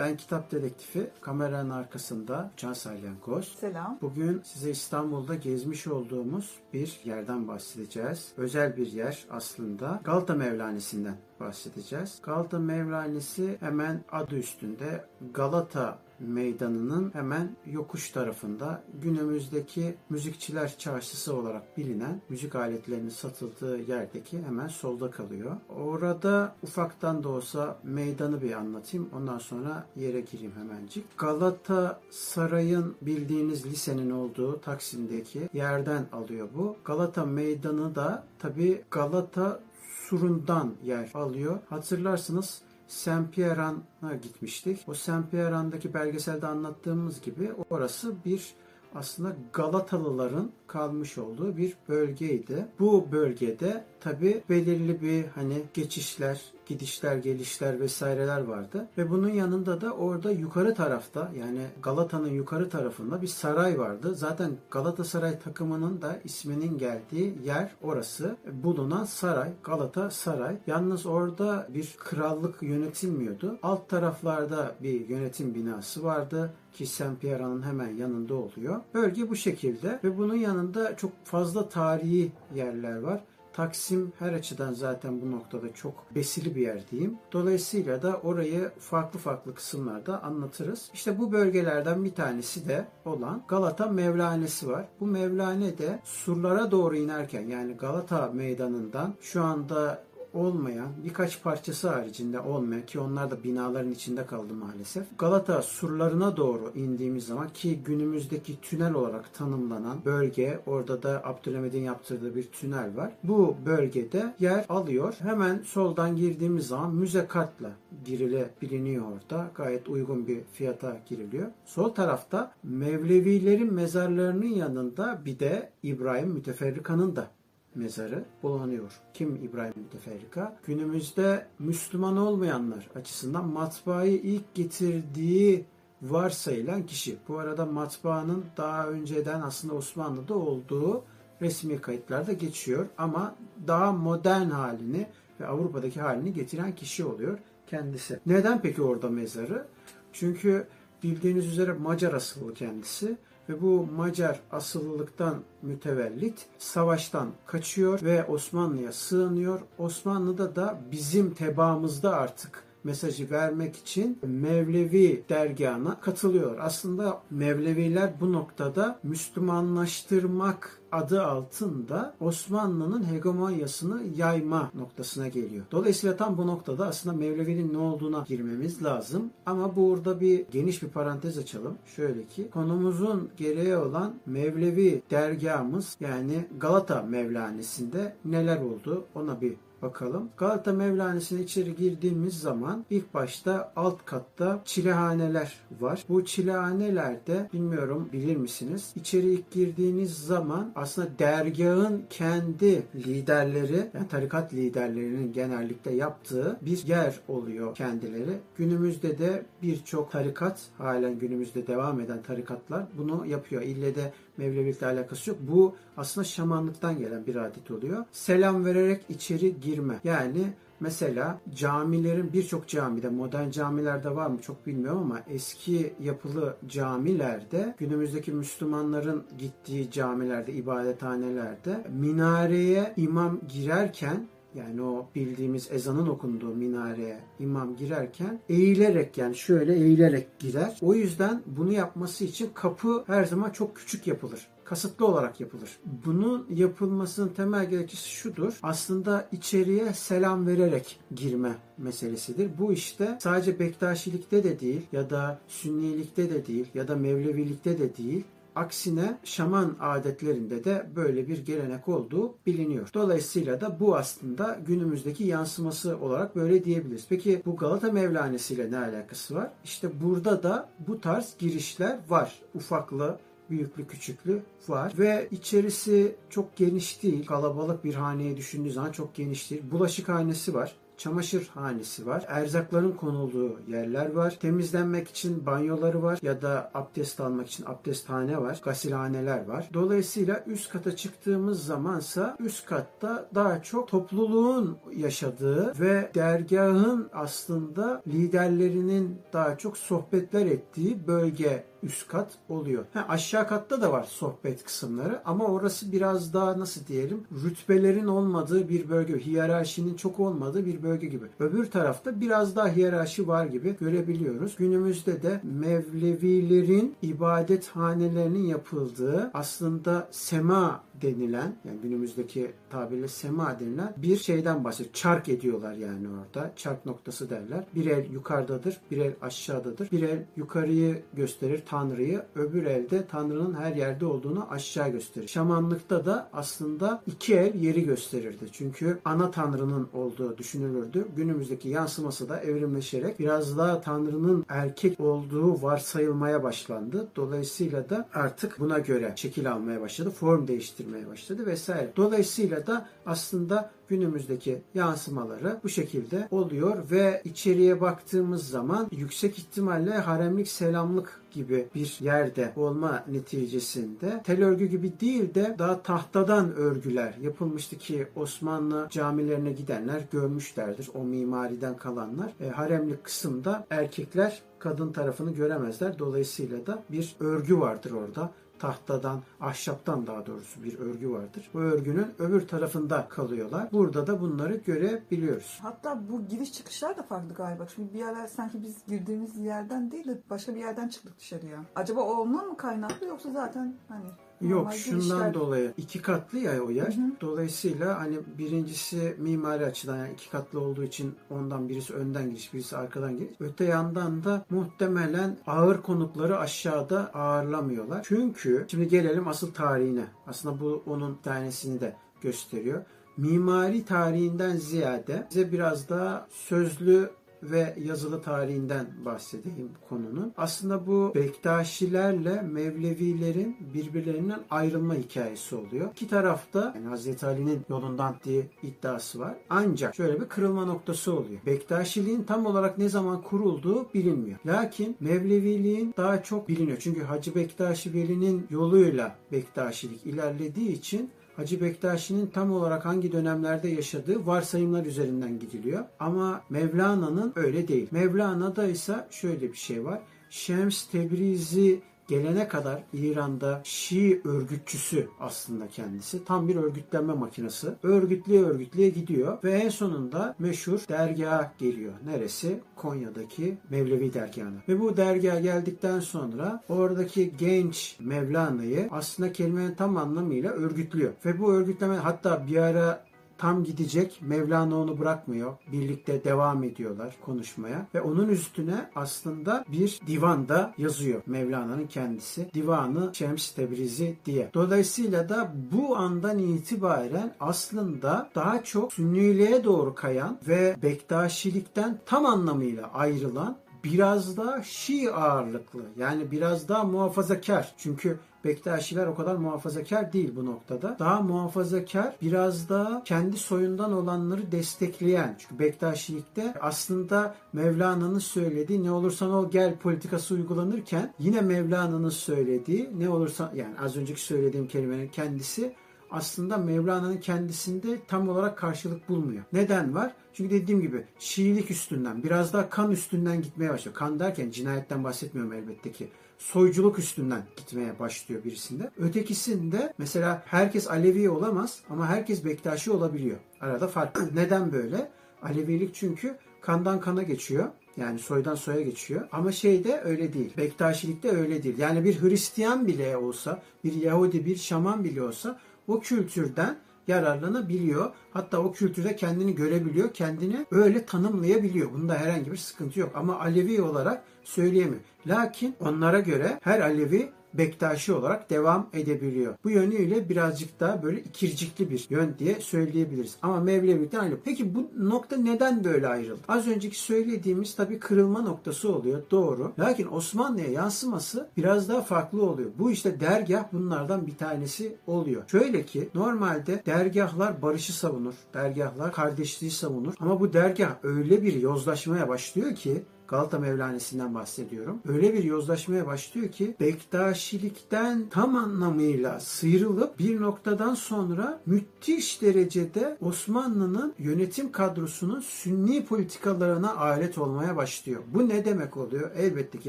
Ben kitap dedektifi. Kameranın arkasında Can Salyankoz. Selam. Bugün size İstanbul'da gezmiş olduğumuz bir yerden bahsedeceğiz. Özel bir yer aslında. Galata Mevlanesi'nden bahsedeceğiz. Galata Mevlanesi hemen adı üstünde Galata Meydanı'nın hemen yokuş tarafında günümüzdeki müzikçiler çarşısı olarak bilinen müzik aletlerinin satıldığı yerdeki hemen solda kalıyor. Orada ufaktan da olsa meydanı bir anlatayım. Ondan sonra yere gireyim hemencik. Galata Saray'ın bildiğiniz lisenin olduğu Taksim'deki yerden alıyor bu. Galata Meydanı da tabi Galata surundan yer alıyor. Hatırlarsınız Saint Pierre'an'a gitmiştik. O Saint Pierre'andaki belgeselde anlattığımız gibi orası bir aslında Galatalıların kalmış olduğu bir bölgeydi. Bu bölgede tabi belirli bir hani geçişler, gidişler, gelişler vesaireler vardı. Ve bunun yanında da orada yukarı tarafta yani Galata'nın yukarı tarafında bir saray vardı. Zaten Galatasaray takımının da isminin geldiği yer orası. Bulunan saray, Galata Saray. Yalnız orada bir krallık yönetilmiyordu. Alt taraflarda bir yönetim binası vardı ki Saint Pierre'ın hemen yanında oluyor. Bölge bu şekilde ve bunun yanında çok fazla tarihi yerler var. Taksim her açıdan zaten bu noktada çok besili bir yer diyeyim. Dolayısıyla da orayı farklı farklı kısımlarda anlatırız. İşte bu bölgelerden bir tanesi de olan Galata Mevlanesi var. Bu Mevlane de surlara doğru inerken yani Galata Meydanı'ndan şu anda olmayan birkaç parçası haricinde olmayan ki onlar da binaların içinde kaldı maalesef. Galata surlarına doğru indiğimiz zaman ki günümüzdeki tünel olarak tanımlanan bölge orada da Abdülhamid'in yaptırdığı bir tünel var. Bu bölgede yer alıyor. Hemen soldan girdiğimiz zaman müze kartla girilebiliniyor orada. Gayet uygun bir fiyata giriliyor. Sol tarafta Mevlevilerin mezarlarının yanında bir de İbrahim Müteferrika'nın da mezarı bulunuyor. Kim İbrahim Müteferrika? Günümüzde Müslüman olmayanlar açısından matbaayı ilk getirdiği varsayılan kişi. Bu arada matbaanın daha önceden aslında Osmanlı'da olduğu resmi kayıtlarda geçiyor ama daha modern halini ve Avrupa'daki halini getiren kişi oluyor kendisi. Neden peki orada mezarı? Çünkü bildiğiniz üzere Macar asıllı kendisi ve bu Macar asıllılıktan mütevellit savaştan kaçıyor ve Osmanlı'ya sığınıyor. Osmanlı'da da bizim tebaamızda artık mesajı vermek için Mevlevi dergahına katılıyor. Aslında Mevleviler bu noktada Müslümanlaştırmak adı altında Osmanlı'nın hegemonyasını yayma noktasına geliyor. Dolayısıyla tam bu noktada aslında Mevlevi'nin ne olduğuna girmemiz lazım. Ama burada bir geniş bir parantez açalım. Şöyle ki konumuzun gereği olan Mevlevi dergahımız yani Galata Mevlanesi'nde neler oldu ona bir bakalım. Galata Mevlanesi'ne içeri girdiğimiz zaman ilk başta alt katta çilehaneler var. Bu çilehanelerde bilmiyorum bilir misiniz? İçeri ilk girdiğiniz zaman aslında dergahın kendi liderleri yani tarikat liderlerinin genellikle yaptığı bir yer oluyor kendileri. Günümüzde de birçok tarikat halen günümüzde devam eden tarikatlar bunu yapıyor. İlle de Mevlevilikle alakası yok. Bu aslında şamanlıktan gelen bir adet oluyor. Selam vererek içeri girme. Yani Mesela camilerin birçok camide, modern camilerde var mı çok bilmiyorum ama eski yapılı camilerde, günümüzdeki Müslümanların gittiği camilerde, ibadethanelerde minareye imam girerken yani o bildiğimiz ezanın okunduğu minareye imam girerken eğilerek yani şöyle eğilerek girer. O yüzden bunu yapması için kapı her zaman çok küçük yapılır kasıtlı olarak yapılır. Bunun yapılmasının temel gerekçesi şudur. Aslında içeriye selam vererek girme meselesidir. Bu işte sadece Bektaşilikte de değil ya da Sünnilikte de değil ya da Mevlevilikte de değil Aksine şaman adetlerinde de böyle bir gelenek olduğu biliniyor. Dolayısıyla da bu aslında günümüzdeki yansıması olarak böyle diyebiliriz. Peki bu Galata Mevlanesi ile ne alakası var? İşte burada da bu tarz girişler var. Ufaklı, büyüklü küçüklü var ve içerisi çok geniş değil. Kalabalık bir haneye düşündüğü zaman çok geniş değil. Bulaşık hanesi var çamaşır hanesi var. Erzakların konulduğu yerler var. Temizlenmek için banyoları var ya da abdest almak için abdesthane var. Gasilhaneler var. Dolayısıyla üst kata çıktığımız zamansa üst katta daha çok topluluğun yaşadığı ve dergahın aslında liderlerinin daha çok sohbetler ettiği bölge üst kat oluyor. Ha, aşağı katta da var sohbet kısımları ama orası biraz daha nasıl diyelim rütbelerin olmadığı bir bölge, hiyerarşinin çok olmadığı bir bölge gibi. Öbür tarafta biraz daha hiyerarşi var gibi görebiliyoruz. Günümüzde de Mevlevilerin ibadethanelerinin yapıldığı aslında sema denilen yani günümüzdeki tabirle sema denilen bir şeyden bahsediyor. Çark ediyorlar yani orada. Çark noktası derler. Bir el yukarıdadır, bir el aşağıdadır. Bir el yukarıyı gösterir Tanrı'yı, öbür elde Tanrı'nın her yerde olduğunu aşağı gösterir. Şamanlıkta da aslında iki el yeri gösterirdi. Çünkü ana Tanrı'nın olduğu düşünülürdü. Günümüzdeki yansıması da evrimleşerek biraz daha Tanrı'nın erkek olduğu varsayılmaya başlandı. Dolayısıyla da artık buna göre şekil almaya başladı. Form değiştirmeye geliştirmeye başladı vesaire. Dolayısıyla da aslında günümüzdeki yansımaları bu şekilde oluyor ve içeriye baktığımız zaman yüksek ihtimalle haremlik selamlık gibi bir yerde olma neticesinde tel örgü gibi değil de daha tahtadan örgüler yapılmıştı ki Osmanlı camilerine gidenler görmüşlerdir o mimariden kalanlar. E, haremlik kısımda erkekler kadın tarafını göremezler. Dolayısıyla da bir örgü vardır orada tahtadan, ahşaptan daha doğrusu bir örgü vardır. Bu örgünün öbür tarafında kalıyorlar. Burada da bunları görebiliyoruz. Hatta bu giriş çıkışlar da farklı galiba. Çünkü bir yerler sanki biz girdiğimiz yerden değil de başka bir yerden çıktık dışarıya. Acaba o ondan mı kaynaklı yoksa zaten hani Yok şundan girişler... dolayı iki katlı ya o yer. Hı hı. Dolayısıyla hani birincisi mimari açıdan yani iki katlı olduğu için ondan birisi önden giriş birisi arkadan giriş. Öte yandan da muhtemelen ağır konukları aşağıda ağırlamıyorlar. Çünkü şimdi gelelim asıl tarihine. Aslında bu onun tanesini de gösteriyor mimari tarihinden ziyade bize biraz daha sözlü ve yazılı tarihinden bahsedeyim konunun. Aslında bu Bektaşilerle Mevlevilerin birbirlerinden ayrılma hikayesi oluyor. İki tarafta yani Hazreti Ali'nin yolundan diye iddiası var. Ancak şöyle bir kırılma noktası oluyor. Bektaşiliğin tam olarak ne zaman kurulduğu bilinmiyor. Lakin Mevleviliğin daha çok biliniyor. Çünkü Hacı Bektaşi Veli'nin yoluyla Bektaşilik ilerlediği için Hacı Bektaşi'nin tam olarak hangi dönemlerde yaşadığı varsayımlar üzerinden gidiliyor. Ama Mevlana'nın öyle değil. Mevlana'da ise şöyle bir şey var. Şems Tebrizi gelene kadar İran'da Şii örgütçüsü aslında kendisi. Tam bir örgütlenme makinesi. Örgütleye örgütleye gidiyor ve en sonunda meşhur dergaha geliyor. Neresi? Konya'daki Mevlevi dergahına. Ve bu dergaha geldikten sonra oradaki genç Mevlana'yı aslında kelimenin tam anlamıyla örgütlüyor. Ve bu örgütleme hatta bir ara tam gidecek. Mevlana onu bırakmıyor. Birlikte devam ediyorlar konuşmaya. Ve onun üstüne aslında bir divan da yazıyor Mevlana'nın kendisi. Divanı Şems Tebrizi diye. Dolayısıyla da bu andan itibaren aslında daha çok Sünniliğe doğru kayan ve Bektaşilikten tam anlamıyla ayrılan biraz daha Şii ağırlıklı yani biraz daha muhafazakar. Çünkü Bektaşiler o kadar muhafazakar değil bu noktada. Daha muhafazakar, biraz daha kendi soyundan olanları destekleyen. Çünkü Bektaşilikte aslında Mevlana'nın söylediği ne olursan ol gel politikası uygulanırken yine Mevlana'nın söylediği ne olursa yani az önceki söylediğim kelimenin kendisi aslında Mevlana'nın kendisinde tam olarak karşılık bulmuyor. Neden var? Çünkü dediğim gibi Şiilik üstünden biraz daha kan üstünden gitmeye başlıyor. Kan derken cinayetten bahsetmiyorum elbette ki. Soyculuk üstünden gitmeye başlıyor birisinde. Ötekisinde mesela herkes Alevi olamaz ama herkes Bektaşi olabiliyor. Arada fark. Neden böyle? Alevilik çünkü kandan kana geçiyor. Yani soydan soya geçiyor. Ama şeyde öyle değil. Bektaşilikte öyle değil. Yani bir Hristiyan bile olsa, bir Yahudi, bir Şaman bile olsa o kültürden yararlanabiliyor. Hatta o kültürde kendini görebiliyor, kendini öyle tanımlayabiliyor. Bunda herhangi bir sıkıntı yok. Ama Alevi olarak söyleyemiyor. Lakin onlara göre her Alevi Bektaşi olarak devam edebiliyor. Bu yönüyle birazcık daha böyle ikircikli bir yön diye söyleyebiliriz. Ama Mevlevilikten ayrı. Peki bu nokta neden böyle ayrıldı? Az önceki söylediğimiz tabii kırılma noktası oluyor. Doğru. Lakin Osmanlı'ya yansıması biraz daha farklı oluyor. Bu işte dergah bunlardan bir tanesi oluyor. Şöyle ki normalde dergahlar barışı savunur. Dergahlar kardeşliği savunur. Ama bu dergah öyle bir yozlaşmaya başlıyor ki Galata Mevlanesi'nden bahsediyorum. Öyle bir yozlaşmaya başlıyor ki Bektaşilikten tam anlamıyla sıyrılıp bir noktadan sonra müthiş derecede Osmanlı'nın yönetim kadrosunun sünni politikalarına alet olmaya başlıyor. Bu ne demek oluyor? Elbette ki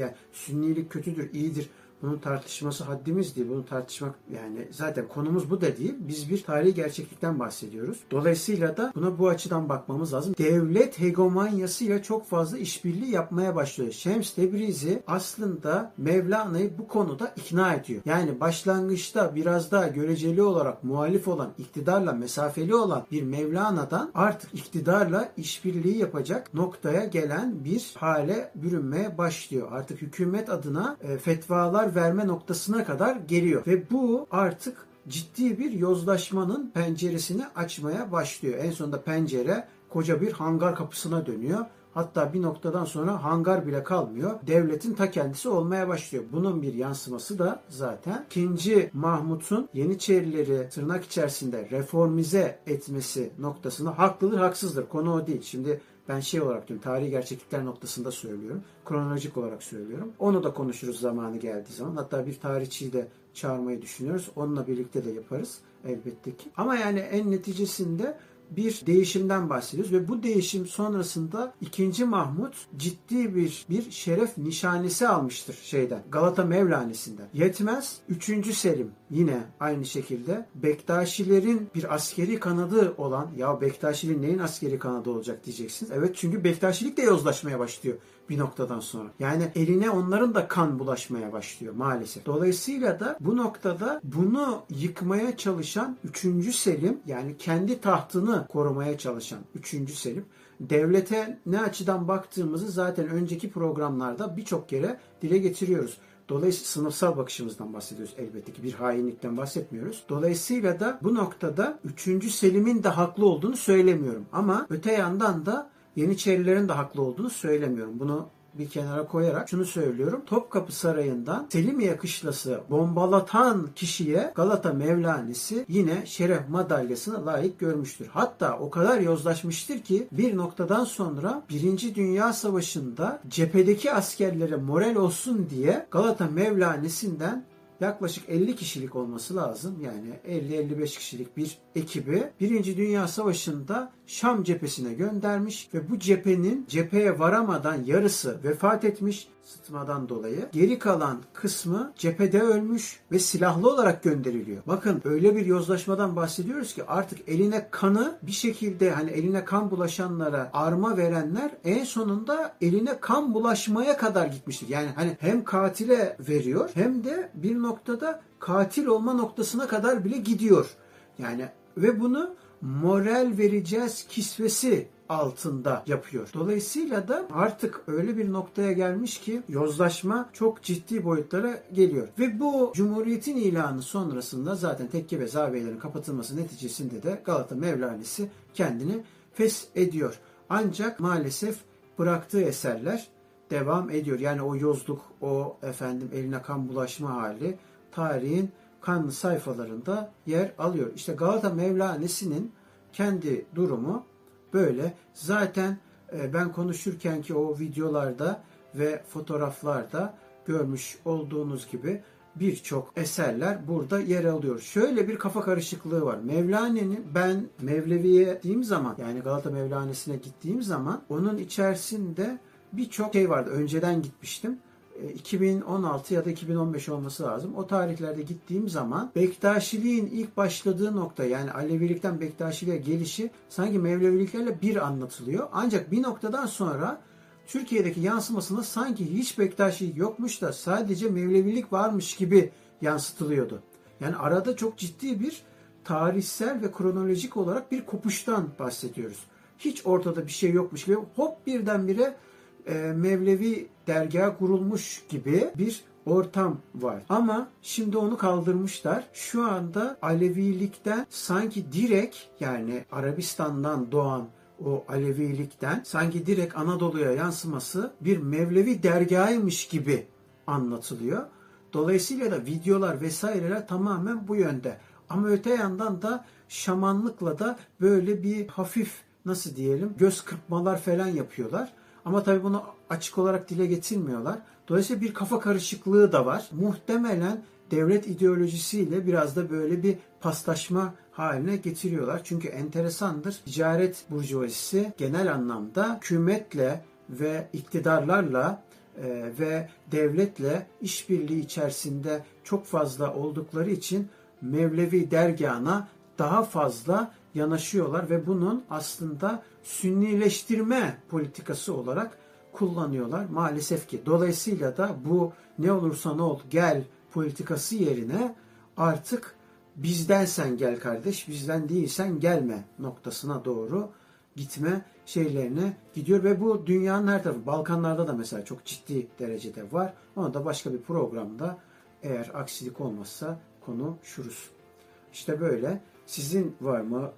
yani sünnilik kötüdür, iyidir. Bunun tartışması haddimiz değil. Bunu tartışmak yani zaten konumuz bu da değil. Biz bir tarihi gerçeklikten bahsediyoruz. Dolayısıyla da buna bu açıdan bakmamız lazım. Devlet hegemonyasıyla çok fazla işbirliği yapmaya başlıyor. Şems Tebrizi aslında Mevlana'yı bu konuda ikna ediyor. Yani başlangıçta biraz daha göreceli olarak muhalif olan, iktidarla mesafeli olan bir Mevlana'dan artık iktidarla işbirliği yapacak noktaya gelen bir hale bürünmeye başlıyor. Artık hükümet adına e, verme noktasına kadar geliyor. Ve bu artık ciddi bir yozlaşmanın penceresini açmaya başlıyor. En sonunda pencere koca bir hangar kapısına dönüyor. Hatta bir noktadan sonra hangar bile kalmıyor. Devletin ta kendisi olmaya başlıyor. Bunun bir yansıması da zaten 2. Mahmut'un Yeniçerileri tırnak içerisinde reformize etmesi noktasında haklıdır haksızdır. Konu o değil. Şimdi ben şey olarak diyorum tarihi gerçeklikler noktasında söylüyorum. Kronolojik olarak söylüyorum. Onu da konuşuruz zamanı geldiği zaman. Hatta bir tarihçiyi de çağırmayı düşünüyoruz. Onunla birlikte de yaparız elbette ki. Ama yani en neticesinde bir değişimden bahsediyoruz ve bu değişim sonrasında 2. Mahmut ciddi bir bir şeref nişanesi almıştır şeyden Galata Mevlanesi'nden. Yetmez 3. Selim yine aynı şekilde Bektaşilerin bir askeri kanadı olan ya Bektaşiliğin neyin askeri kanadı olacak diyeceksiniz. Evet çünkü Bektaşilik de yozlaşmaya başlıyor bir noktadan sonra. Yani eline onların da kan bulaşmaya başlıyor maalesef. Dolayısıyla da bu noktada bunu yıkmaya çalışan 3. Selim yani kendi tahtını korumaya çalışan 3. Selim devlete ne açıdan baktığımızı zaten önceki programlarda birçok kere dile getiriyoruz. Dolayısıyla sınıfsal bakışımızdan bahsediyoruz elbette ki bir hainlikten bahsetmiyoruz. Dolayısıyla da bu noktada 3. Selim'in de haklı olduğunu söylemiyorum. Ama öte yandan da Yeniçerilerin de haklı olduğunu söylemiyorum. Bunu bir kenara koyarak şunu söylüyorum. Topkapı Sarayı'ndan Selimiye Kışlası bombalatan kişiye Galata Mevlanisi yine şeref madalyasını layık görmüştür. Hatta o kadar yozlaşmıştır ki bir noktadan sonra Birinci Dünya Savaşı'nda cephedeki askerlere moral olsun diye Galata Mevlanisi'nden yaklaşık 50 kişilik olması lazım. Yani 50-55 kişilik bir ekibi Birinci Dünya Savaşı'nda Şam cephesine göndermiş ve bu cephenin cepheye varamadan yarısı vefat etmiş sıtmadan dolayı. Geri kalan kısmı cephede ölmüş ve silahlı olarak gönderiliyor. Bakın öyle bir yozlaşmadan bahsediyoruz ki artık eline kanı bir şekilde hani eline kan bulaşanlara arma verenler en sonunda eline kan bulaşmaya kadar gitmiştir. Yani hani hem katile veriyor hem de bir noktada katil olma noktasına kadar bile gidiyor. Yani ve bunu moral vereceğiz kisvesi altında yapıyor. Dolayısıyla da artık öyle bir noktaya gelmiş ki yozlaşma çok ciddi boyutlara geliyor. Ve bu Cumhuriyet'in ilanı sonrasında zaten tekke ve zaviyelerin kapatılması neticesinde de Galata Mevlanisi kendini fes ediyor. Ancak maalesef bıraktığı eserler devam ediyor. Yani o yozluk, o efendim eline kan bulaşma hali tarihin kanlı sayfalarında yer alıyor. İşte Galata Mevlanesi'nin kendi durumu böyle. Zaten e, ben konuşurken ki o videolarda ve fotoğraflarda görmüş olduğunuz gibi birçok eserler burada yer alıyor. Şöyle bir kafa karışıklığı var. Mevlane'nin ben Mevlevi'ye gittiğim zaman yani Galata Mevlanesi'ne gittiğim zaman onun içerisinde birçok şey vardı. Önceden gitmiştim. E, 2016 ya da 2015 olması lazım. O tarihlerde gittiğim zaman Bektaşiliğin ilk başladığı nokta yani Alevilikten Bektaşiliğe gelişi sanki Mevleviliklerle bir anlatılıyor. Ancak bir noktadan sonra Türkiye'deki yansımasında sanki hiç Bektaşilik yokmuş da sadece Mevlevilik varmış gibi yansıtılıyordu. Yani arada çok ciddi bir tarihsel ve kronolojik olarak bir kopuştan bahsediyoruz. Hiç ortada bir şey yokmuş gibi hop birdenbire e, Mevlevi dergah kurulmuş gibi bir ortam var. Ama şimdi onu kaldırmışlar. Şu anda Alevilikten sanki direkt yani Arabistan'dan doğan o Alevilikten sanki direkt Anadolu'ya yansıması bir Mevlevi dergahıymış gibi anlatılıyor. Dolayısıyla da videolar vesaireler tamamen bu yönde. Ama öte yandan da şamanlıkla da böyle bir hafif nasıl diyelim göz kırpmalar falan yapıyorlar. Ama tabii bunu açık olarak dile getirmiyorlar. Dolayısıyla bir kafa karışıklığı da var. Muhtemelen devlet ideolojisiyle biraz da böyle bir paslaşma haline getiriyorlar. Çünkü enteresandır. Ticaret burjuvazisi genel anlamda hükümetle ve iktidarlarla e, ve devletle işbirliği içerisinde çok fazla oldukları için Mevlevi dergahına daha fazla yanaşıyorlar ve bunun aslında sünnileştirme politikası olarak kullanıyorlar maalesef ki. Dolayısıyla da bu ne olursa ne ol gel politikası yerine artık bizdensen gel kardeş, bizden değilsen gelme noktasına doğru gitme şeylerine gidiyor ve bu dünyanın her tarafı Balkanlarda da mesela çok ciddi derecede var. Onu da başka bir programda eğer aksilik olmazsa konuşuruz. İşte böyle. Sizin var mı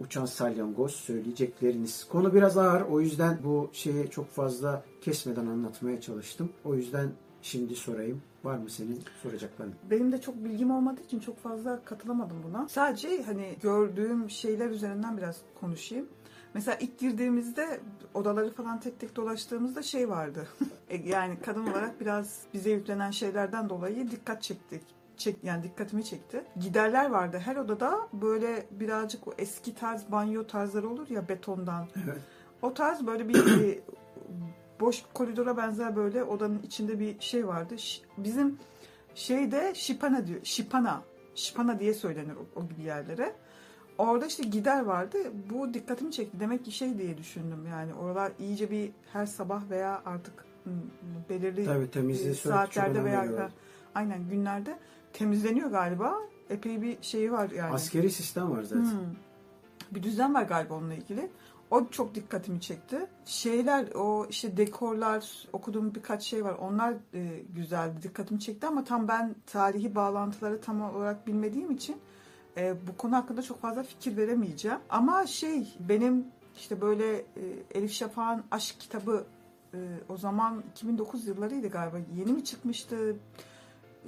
uçan salyangoz söyleyecekleriniz? Konu biraz ağır. O yüzden bu şeyi çok fazla kesmeden anlatmaya çalıştım. O yüzden şimdi sorayım. Var mı senin soracakların? Benim de çok bilgim olmadığı için çok fazla katılamadım buna. Sadece hani gördüğüm şeyler üzerinden biraz konuşayım. Mesela ilk girdiğimizde odaları falan tek tek dolaştığımızda şey vardı. E, yani kadın olarak biraz bize yüklenen şeylerden dolayı dikkat çektik. Çek, yani dikkatimi çekti. Giderler vardı. Her odada böyle birazcık o eski tarz banyo tarzları olur ya betondan. Evet. O tarz böyle bir boş koridora benzer böyle odanın içinde bir şey vardı. Bizim şeyde şipana diyor. Şipana. Şipana diye söylenir o, o gibi yerlere. Orada işte gider vardı. Bu dikkatimi çekti. Demek ki şey diye düşündüm yani. Oralar iyice bir her sabah veya artık belirli Tabii e, saatlerde veya aynen günlerde temizleniyor galiba. Epey bir şeyi var yani. Askeri sistem var zaten. Hmm. Bir düzen var galiba onunla ilgili. O çok dikkatimi çekti. Şeyler, o işte dekorlar, okuduğum birkaç şey var. Onlar e, güzeldi, dikkatimi çekti ama tam ben tarihi bağlantıları tam olarak bilmediğim için e, bu konu hakkında çok fazla fikir veremeyeceğim. Ama şey, benim işte böyle e, Elif Şafak'ın aşk kitabı e, o zaman 2009 yıllarıydı galiba. Yeni mi çıkmıştı?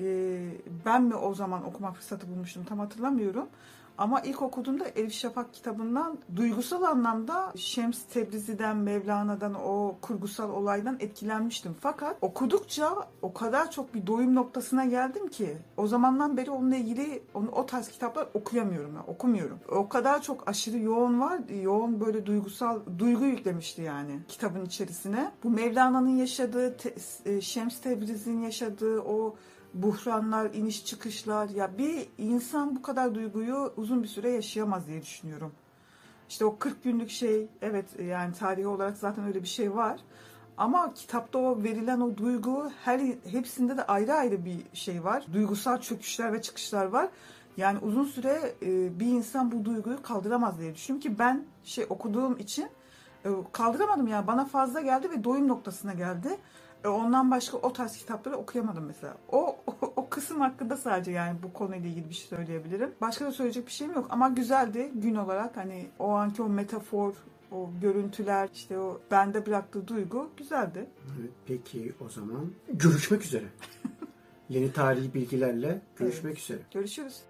E, ben mi o zaman okuma fırsatı bulmuştum tam hatırlamıyorum. Ama ilk okuduğumda Elif Şafak kitabından duygusal anlamda Şems Tebrizi'den, Mevlana'dan o kurgusal olaydan etkilenmiştim. Fakat okudukça o kadar çok bir doyum noktasına geldim ki o zamandan beri onunla ilgili onu, o tarz kitaplar okuyamıyorum, yani, okumuyorum. O kadar çok aşırı yoğun var, yoğun böyle duygusal duygu yüklemişti yani kitabın içerisine. Bu Mevlana'nın yaşadığı, te, e, Şems Tebriz'in yaşadığı o buhranlar, iniş çıkışlar ya bir insan bu kadar duyguyu uzun bir süre yaşayamaz diye düşünüyorum. İşte o 40 günlük şey evet yani tarihi olarak zaten öyle bir şey var. Ama kitapta o verilen o duygu her hepsinde de ayrı ayrı bir şey var. Duygusal çöküşler ve çıkışlar var. Yani uzun süre e, bir insan bu duyguyu kaldıramaz diye düşünüyorum ki ben şey okuduğum için e, kaldıramadım yani bana fazla geldi ve doyum noktasına geldi. E, Ondan başka o tarz kitapları okuyamadım mesela. O, o, o kısım hakkında sadece yani bu konuyla ilgili bir şey söyleyebilirim. Başka da söyleyecek bir şeyim yok ama güzeldi gün olarak hani o anki o metafor, o görüntüler, işte o bende bıraktığı duygu güzeldi. Evet, Peki o zaman görüşmek üzere. Yeni tarihi bilgilerle görüşmek üzere. Görüşürüz.